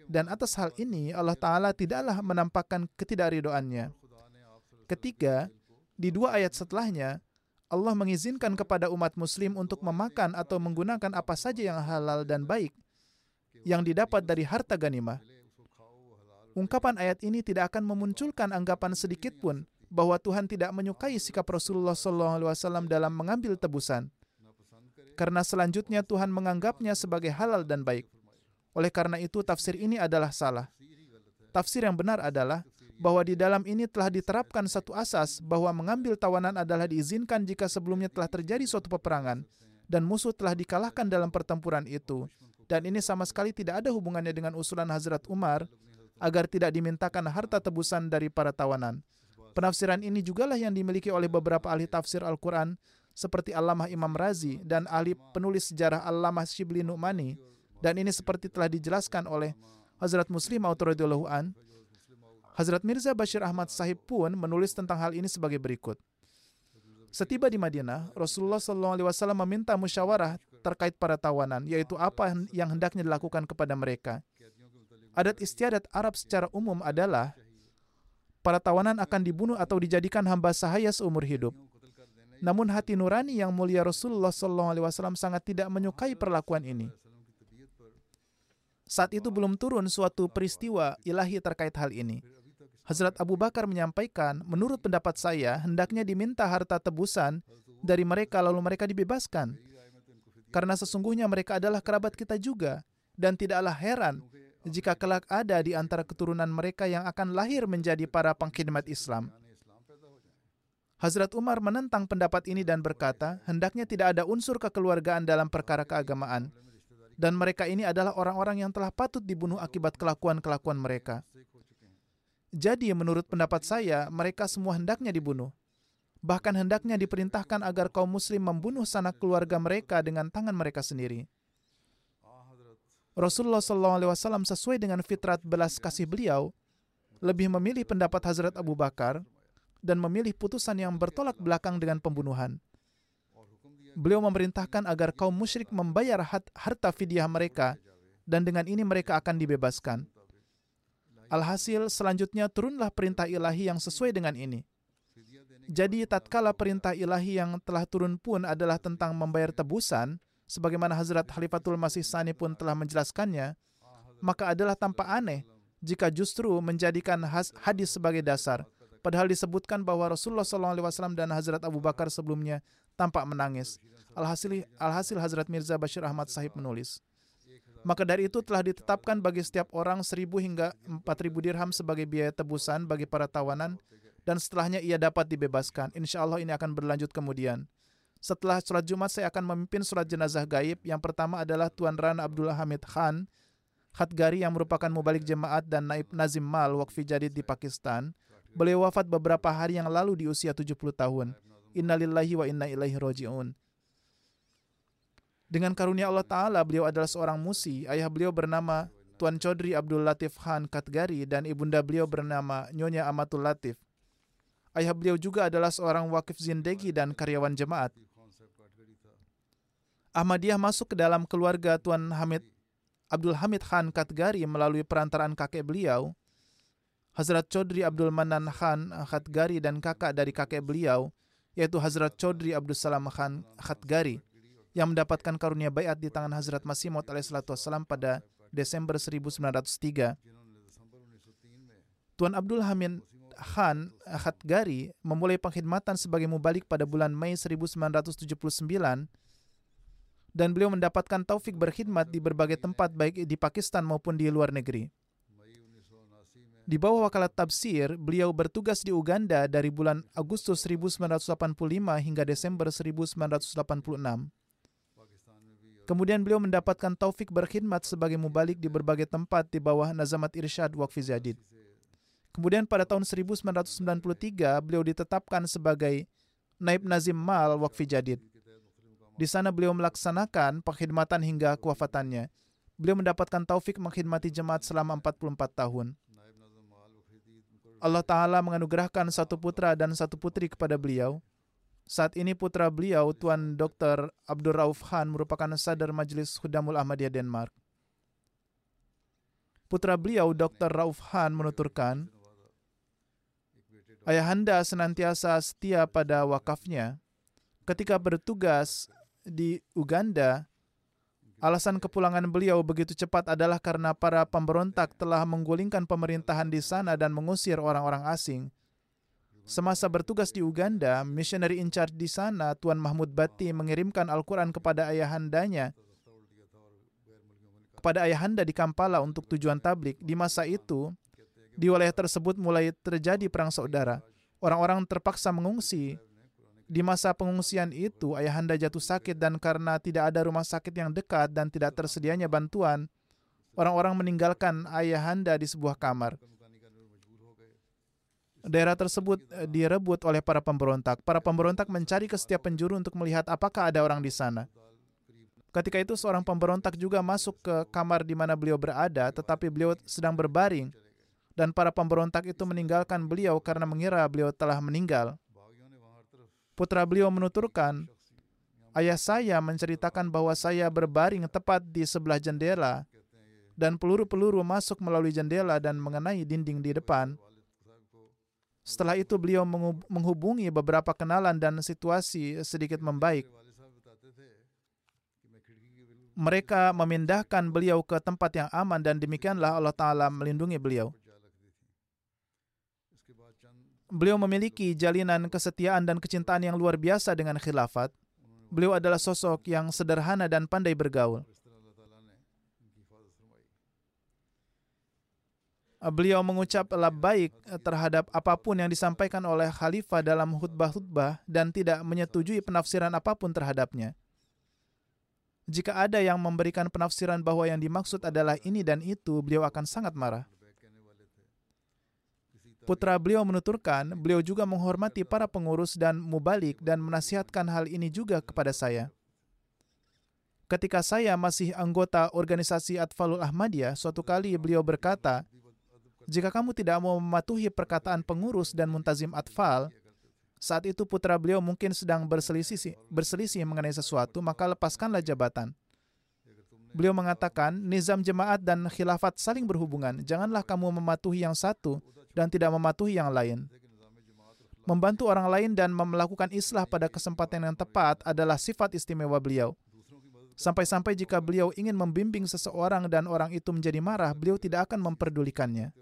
Dan atas hal ini Allah Ta'ala tidaklah menampakkan ketidakridoannya. Ketiga, di dua ayat setelahnya, Allah mengizinkan kepada umat muslim untuk memakan atau menggunakan apa saja yang halal dan baik yang didapat dari harta ganimah. Ungkapan ayat ini tidak akan memunculkan anggapan sedikit pun bahwa Tuhan tidak menyukai sikap Rasulullah SAW dalam mengambil tebusan. Karena selanjutnya Tuhan menganggapnya sebagai halal dan baik. Oleh karena itu, tafsir ini adalah salah. Tafsir yang benar adalah bahwa di dalam ini telah diterapkan satu asas bahwa mengambil tawanan adalah diizinkan jika sebelumnya telah terjadi suatu peperangan dan musuh telah dikalahkan dalam pertempuran itu. Dan ini sama sekali tidak ada hubungannya dengan usulan Hazrat Umar agar tidak dimintakan harta tebusan dari para tawanan. Penafsiran ini jugalah yang dimiliki oleh beberapa ahli tafsir Al-Quran seperti Allamah Imam Razi dan ahli penulis sejarah Allamah Shibli Nu'mani dan ini seperti telah dijelaskan oleh Hazrat Muslim Autoradullahu an Hazrat Mirza Bashir Ahmad Sahib pun menulis tentang hal ini sebagai berikut. Setiba di Madinah, Rasulullah SAW meminta musyawarah terkait para tawanan, yaitu apa yang hendaknya dilakukan kepada mereka. Adat istiadat Arab secara umum adalah para tawanan akan dibunuh atau dijadikan hamba sahaya seumur hidup. Namun hati nurani yang mulia Rasulullah SAW sangat tidak menyukai perlakuan ini. Saat itu belum turun suatu peristiwa ilahi terkait hal ini. Hazrat Abu Bakar menyampaikan, menurut pendapat saya, hendaknya diminta harta tebusan dari mereka lalu mereka dibebaskan. Karena sesungguhnya mereka adalah kerabat kita juga. Dan tidaklah heran jika kelak ada di antara keturunan mereka yang akan lahir menjadi para pengkhidmat Islam. Hazrat Umar menentang pendapat ini dan berkata, hendaknya tidak ada unsur kekeluargaan dalam perkara keagamaan. Dan mereka ini adalah orang-orang yang telah patut dibunuh akibat kelakuan-kelakuan mereka. Jadi menurut pendapat saya, mereka semua hendaknya dibunuh. Bahkan hendaknya diperintahkan agar kaum muslim membunuh sanak keluarga mereka dengan tangan mereka sendiri. Rasulullah SAW sesuai dengan fitrat belas kasih beliau, lebih memilih pendapat Hazrat Abu Bakar dan memilih putusan yang bertolak belakang dengan pembunuhan. Beliau memerintahkan agar kaum musyrik membayar harta fidyah mereka dan dengan ini mereka akan dibebaskan. Alhasil selanjutnya turunlah perintah ilahi yang sesuai dengan ini. Jadi tatkala perintah ilahi yang telah turun pun adalah tentang membayar tebusan, sebagaimana Hazrat Khalifatul Masih Sani pun telah menjelaskannya, maka adalah tanpa aneh jika justru menjadikan hadis sebagai dasar. Padahal disebutkan bahwa Rasulullah SAW dan Hazrat Abu Bakar sebelumnya tampak menangis. Alhasil, alhasil Hazrat Mirza Bashir Ahmad Sahib menulis. Maka dari itu telah ditetapkan bagi setiap orang seribu hingga empat ribu dirham sebagai biaya tebusan bagi para tawanan dan setelahnya ia dapat dibebaskan. Insya Allah ini akan berlanjut kemudian. Setelah sholat Jumat, saya akan memimpin sholat jenazah gaib. Yang pertama adalah Tuan Rana Abdullah Hamid Khan, Khatgari yang merupakan mubalik jemaat dan naib Nazim Mal Wakfi Jadid di Pakistan. Beliau wafat beberapa hari yang lalu di usia 70 tahun. Innalillahi wa inna ilaihi roji'un. Dengan karunia Allah Ta'ala, beliau adalah seorang musi. Ayah beliau bernama Tuan Chodri Abdul Latif Khan Katgari dan ibunda beliau bernama Nyonya Amatul Latif. Ayah beliau juga adalah seorang wakif zindegi dan karyawan jemaat. Ahmadiyah masuk ke dalam keluarga Tuan Hamid Abdul Hamid Khan Katgari melalui perantaraan kakek beliau, Hazrat Chodri Abdul Manan Khan Khatgari dan kakak dari kakek beliau, yaitu Hazrat Chodri Abdul Salam Khan Khatgari, yang mendapatkan karunia bayat di tangan Hazrat Masih Maud wassalam pada Desember 1903. Tuan Abdul Hamid Khan Khatgari memulai pengkhidmatan sebagai mubalik pada bulan Mei 1979 dan beliau mendapatkan taufik berkhidmat di berbagai tempat baik di Pakistan maupun di luar negeri. Di bawah wakalat tafsir, beliau bertugas di Uganda dari bulan Agustus 1985 hingga Desember 1986. Kemudian beliau mendapatkan taufik berkhidmat sebagai mubalik di berbagai tempat di bawah Nazamat Irsyad Waqfi Zadid. Kemudian pada tahun 1993, beliau ditetapkan sebagai Naib Nazim Mal Waqfi Jadid. Di sana beliau melaksanakan pengkhidmatan hingga kewafatannya. Beliau mendapatkan taufik mengkhidmati jemaat selama 44 tahun. Allah Ta'ala menganugerahkan satu putra dan satu putri kepada beliau. Saat ini putra beliau, Tuan Dr. Abdul Rauf Khan, merupakan sadar Majelis Hudamul Ahmadiyah Denmark. Putra beliau, Dr. Rauf Khan, menuturkan, Ayahanda senantiasa setia pada wakafnya. Ketika bertugas di Uganda, alasan kepulangan beliau begitu cepat adalah karena para pemberontak telah menggulingkan pemerintahan di sana dan mengusir orang-orang asing. Semasa bertugas di Uganda, missionary in charge di sana, Tuan Mahmud Bati mengirimkan Al-Quran kepada ayahandanya, kepada ayahanda di Kampala untuk tujuan tablik. Di masa itu, di wilayah tersebut mulai terjadi perang saudara. Orang-orang terpaksa mengungsi di masa pengungsian itu, ayahanda jatuh sakit dan karena tidak ada rumah sakit yang dekat dan tidak tersedianya bantuan, orang-orang meninggalkan ayahanda di sebuah kamar. Daerah tersebut eh, direbut oleh para pemberontak. Para pemberontak mencari ke setiap penjuru untuk melihat apakah ada orang di sana. Ketika itu seorang pemberontak juga masuk ke kamar di mana beliau berada, tetapi beliau sedang berbaring dan para pemberontak itu meninggalkan beliau karena mengira beliau telah meninggal. Putra beliau menuturkan, ayah saya menceritakan bahwa saya berbaring tepat di sebelah jendela dan peluru-peluru masuk melalui jendela dan mengenai dinding di depan. Setelah itu beliau menghubungi beberapa kenalan dan situasi sedikit membaik. Mereka memindahkan beliau ke tempat yang aman dan demikianlah Allah Ta'ala melindungi beliau. Beliau memiliki jalinan kesetiaan dan kecintaan yang luar biasa dengan khilafat. Beliau adalah sosok yang sederhana dan pandai bergaul. beliau mengucap labbaik terhadap apa pun yang disampaikan oleh khalifah dalam khutbah-khutbah dan tidak menyetujui penafsiran apa pun terhadapnya. Jika ada yang memberikan penafsiran bahwa yang dimaksud adalah ini dan itu, beliau akan sangat marah. Putra beliau menuturkan, beliau juga menghormati para pengurus dan mubalik dan menasihatkan hal ini juga kepada saya. Ketika saya masih anggota organisasi Atfalul Ahmadiyah, suatu kali beliau berkata, jika kamu tidak mau mematuhi perkataan pengurus dan muntazim atfal, saat itu putra beliau mungkin sedang berselisih, berselisih mengenai sesuatu, maka lepaskanlah jabatan. Beliau mengatakan, nizam jemaat dan khilafat saling berhubungan. Janganlah kamu mematuhi yang satu dan tidak mematuhi yang lain. Membantu orang lain dan melakukan islah pada kesempatan yang tepat adalah sifat istimewa beliau. Sampai-sampai jika beliau ingin membimbing seseorang dan orang itu menjadi marah, beliau tidak akan memperdulikannya.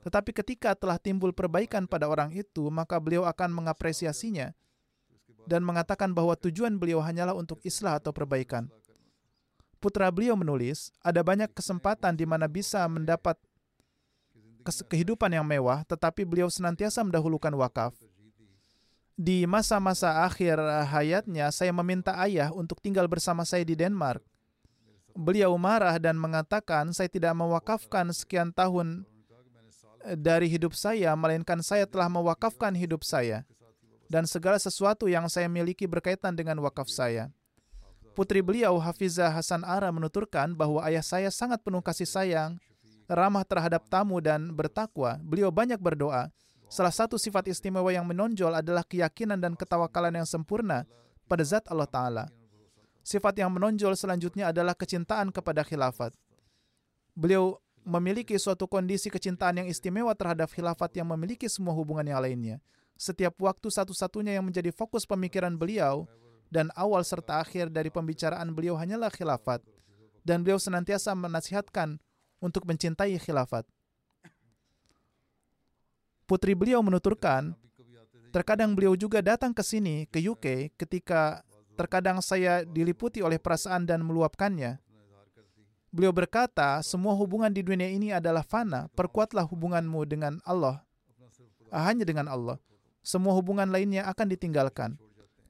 Tetapi ketika telah timbul perbaikan pada orang itu, maka beliau akan mengapresiasinya dan mengatakan bahwa tujuan beliau hanyalah untuk islah atau perbaikan. Putra beliau menulis, ada banyak kesempatan di mana bisa mendapat kehidupan yang mewah, tetapi beliau senantiasa mendahulukan wakaf. Di masa-masa akhir hayatnya, saya meminta ayah untuk tinggal bersama saya di Denmark. Beliau marah dan mengatakan, saya tidak mewakafkan sekian tahun dari hidup saya, melainkan saya telah mewakafkan hidup saya. Dan segala sesuatu yang saya miliki berkaitan dengan wakaf saya. Putri beliau, Hafizah Hasan Ara, menuturkan bahwa ayah saya sangat penuh kasih sayang, ramah terhadap tamu dan bertakwa. Beliau banyak berdoa. Salah satu sifat istimewa yang menonjol adalah keyakinan dan ketawakalan yang sempurna pada zat Allah Ta'ala. Sifat yang menonjol selanjutnya adalah kecintaan kepada khilafat. Beliau memiliki suatu kondisi kecintaan yang istimewa terhadap khilafat yang memiliki semua hubungan yang lainnya. Setiap waktu satu-satunya yang menjadi fokus pemikiran beliau dan awal serta akhir dari pembicaraan beliau hanyalah khilafat. Dan beliau senantiasa menasihatkan untuk mencintai khilafat. Putri beliau menuturkan, terkadang beliau juga datang ke sini, ke UK, ketika terkadang saya diliputi oleh perasaan dan meluapkannya. Beliau berkata, semua hubungan di dunia ini adalah fana. Perkuatlah hubunganmu dengan Allah. Hanya dengan Allah. Semua hubungan lainnya akan ditinggalkan.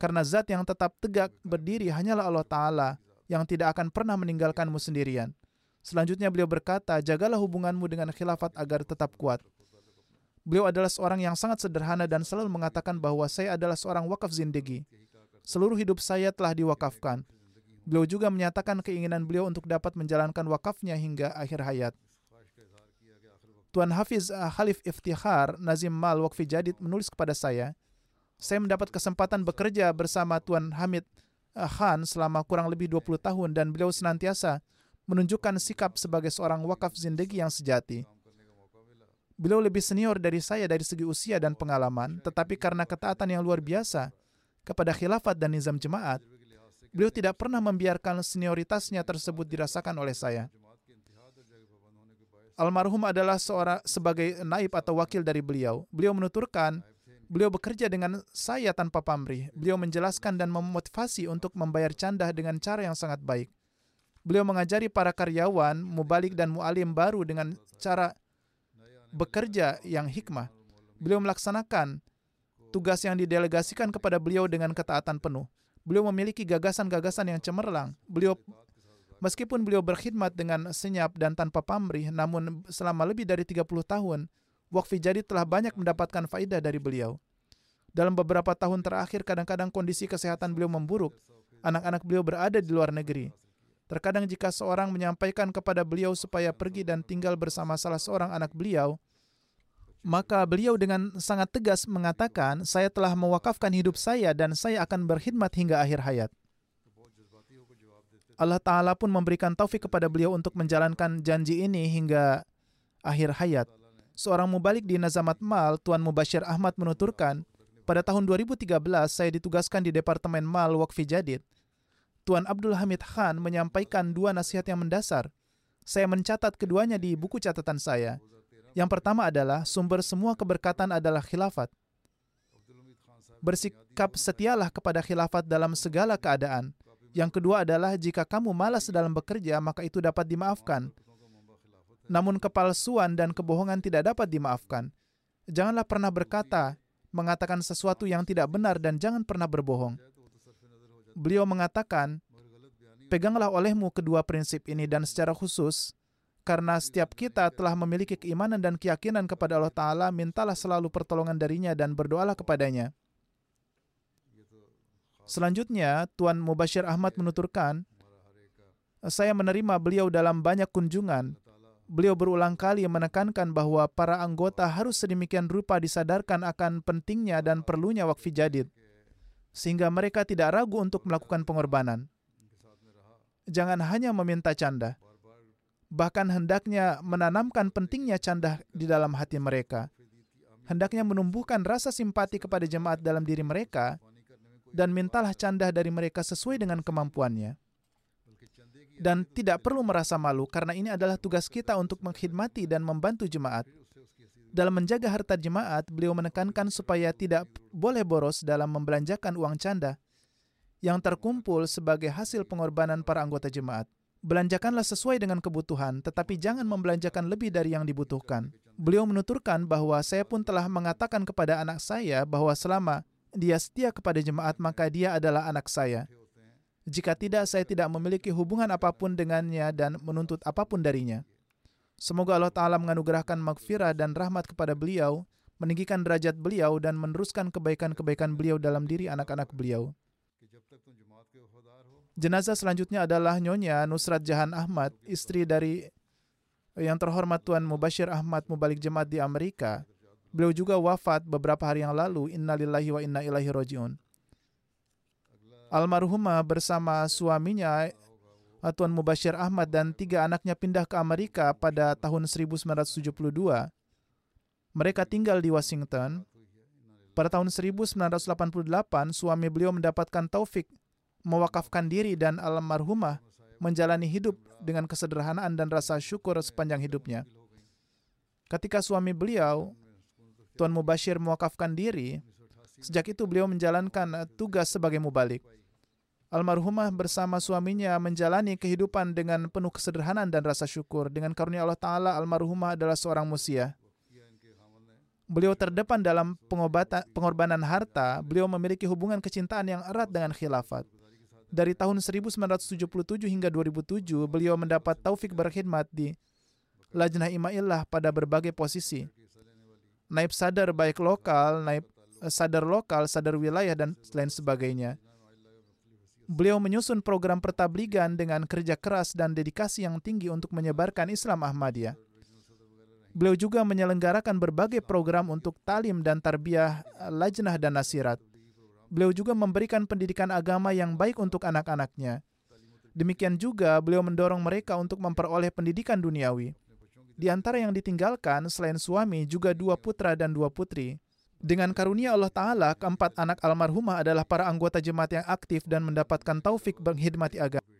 Karena zat yang tetap tegak berdiri hanyalah Allah Ta'ala yang tidak akan pernah meninggalkanmu sendirian. Selanjutnya beliau berkata, jagalah hubunganmu dengan khilafat agar tetap kuat. Beliau adalah seorang yang sangat sederhana dan selalu mengatakan bahwa saya adalah seorang wakaf zindegi. Seluruh hidup saya telah diwakafkan. Beliau juga menyatakan keinginan beliau untuk dapat menjalankan wakafnya hingga akhir hayat. Tuan Hafiz uh, Khalif Iftihar Nazim Mal Wakfi Jadid menulis kepada saya, saya mendapat kesempatan bekerja bersama Tuan Hamid uh, Khan selama kurang lebih 20 tahun dan beliau senantiasa menunjukkan sikap sebagai seorang wakaf zindagi yang sejati. Beliau lebih senior dari saya dari segi usia dan pengalaman, tetapi karena ketaatan yang luar biasa kepada khilafat dan nizam jemaat, Beliau tidak pernah membiarkan senioritasnya tersebut dirasakan oleh saya. Almarhum adalah seorang sebagai naib atau wakil dari beliau. Beliau menuturkan, beliau bekerja dengan saya tanpa pamrih. Beliau menjelaskan dan memotivasi untuk membayar canda dengan cara yang sangat baik. Beliau mengajari para karyawan, mubalik dan mualim baru dengan cara bekerja yang hikmah. Beliau melaksanakan tugas yang didelegasikan kepada beliau dengan ketaatan penuh. Beliau memiliki gagasan-gagasan yang cemerlang. Beliau meskipun beliau berkhidmat dengan senyap dan tanpa pamrih, namun selama lebih dari 30 tahun, Wakfi Jadid telah banyak mendapatkan faidah dari beliau. Dalam beberapa tahun terakhir, kadang-kadang kondisi kesehatan beliau memburuk. Anak-anak beliau berada di luar negeri. Terkadang jika seorang menyampaikan kepada beliau supaya pergi dan tinggal bersama salah seorang anak beliau, maka beliau dengan sangat tegas mengatakan, "Saya telah mewakafkan hidup saya dan saya akan berkhidmat hingga akhir hayat." Allah Ta'ala pun memberikan taufik kepada beliau untuk menjalankan janji ini hingga akhir hayat. Seorang mubalik di Nazamat Mal, Tuan Mubashir Ahmad menuturkan, pada tahun 2013 saya ditugaskan di Departemen Mal Wakfi Jadid. Tuan Abdul Hamid Khan menyampaikan dua nasihat yang mendasar. Saya mencatat keduanya di buku catatan saya. Yang pertama adalah sumber semua keberkatan adalah khilafat. Bersikap setialah kepada khilafat dalam segala keadaan. Yang kedua adalah jika kamu malas dalam bekerja, maka itu dapat dimaafkan. Namun kepalsuan dan kebohongan tidak dapat dimaafkan. Janganlah pernah berkata, mengatakan sesuatu yang tidak benar dan jangan pernah berbohong. Beliau mengatakan, peganglah olehmu kedua prinsip ini dan secara khusus, karena setiap kita telah memiliki keimanan dan keyakinan kepada Allah Ta'ala, mintalah selalu pertolongan darinya dan berdoalah kepadanya. Selanjutnya, Tuan Mubashir Ahmad menuturkan, saya menerima beliau dalam banyak kunjungan. Beliau berulang kali menekankan bahwa para anggota harus sedemikian rupa disadarkan akan pentingnya dan perlunya wakfi jadid, sehingga mereka tidak ragu untuk melakukan pengorbanan. Jangan hanya meminta canda, bahkan hendaknya menanamkan pentingnya canda di dalam hati mereka. Hendaknya menumbuhkan rasa simpati kepada jemaat dalam diri mereka, dan mintalah canda dari mereka sesuai dengan kemampuannya dan tidak perlu merasa malu karena ini adalah tugas kita untuk mengkhidmati dan membantu jemaat. Dalam menjaga harta jemaat, beliau menekankan supaya tidak boleh boros dalam membelanjakan uang canda yang terkumpul sebagai hasil pengorbanan para anggota jemaat. Belanjakanlah sesuai dengan kebutuhan, tetapi jangan membelanjakan lebih dari yang dibutuhkan. Beliau menuturkan bahwa saya pun telah mengatakan kepada anak saya bahwa selama dia setia kepada jemaat, maka dia adalah anak saya. Jika tidak, saya tidak memiliki hubungan apa pun dengannya dan menuntut apa pun darinya. Semoga Allah Ta'ala menganugerahkan magfirah dan rahmat kepada beliau, meninggikan derajat beliau, dan meneruskan kebaikan-kebaikan beliau dalam diri anak-anak beliau. Jenazah selanjutnya adalah Nyonya Nusrat Jahan Ahmad, istri dari yang terhormat Tuan Mubashir Ahmad Mubalik Jemaat di Amerika. Beliau juga wafat beberapa hari yang lalu. Innalillahi wa inna ilaihi rojiun almarhumah bersama suaminya Tuan Mubashir Ahmad dan tiga anaknya pindah ke Amerika pada tahun 1972. Mereka tinggal di Washington. Pada tahun 1988, suami beliau mendapatkan taufik mewakafkan diri dan almarhumah menjalani hidup dengan kesederhanaan dan rasa syukur sepanjang hidupnya. Ketika suami beliau, Tuan Mubashir mewakafkan diri, sejak itu beliau menjalankan tugas sebagai mubalik. Almarhumah bersama suaminya menjalani kehidupan dengan penuh kesederhanaan dan rasa syukur. Dengan karunia Allah Ta'ala, almarhumah adalah seorang musia. Beliau terdepan dalam pengobatan, pengorbanan harta. Beliau memiliki hubungan kecintaan yang erat dengan khilafat. Dari tahun 1977 hingga 2007, beliau mendapat taufik berkhidmat di Lajnah Ima'illah pada berbagai posisi. Naib sadar baik lokal, naib sadar lokal, sadar wilayah, dan lain sebagainya beliau menyusun program pertabligan dengan kerja keras dan dedikasi yang tinggi untuk menyebarkan Islam Ahmadiyah. Beliau juga menyelenggarakan berbagai program untuk talim dan tarbiyah lajnah dan nasirat. Beliau juga memberikan pendidikan agama yang baik untuk anak-anaknya. Demikian juga beliau mendorong mereka untuk memperoleh pendidikan duniawi. Di antara yang ditinggalkan selain suami juga dua putra dan dua putri. Dengan karunia Allah Ta'ala, keempat anak almarhumah adalah para anggota jemaat yang aktif dan mendapatkan taufik menghidmati agama.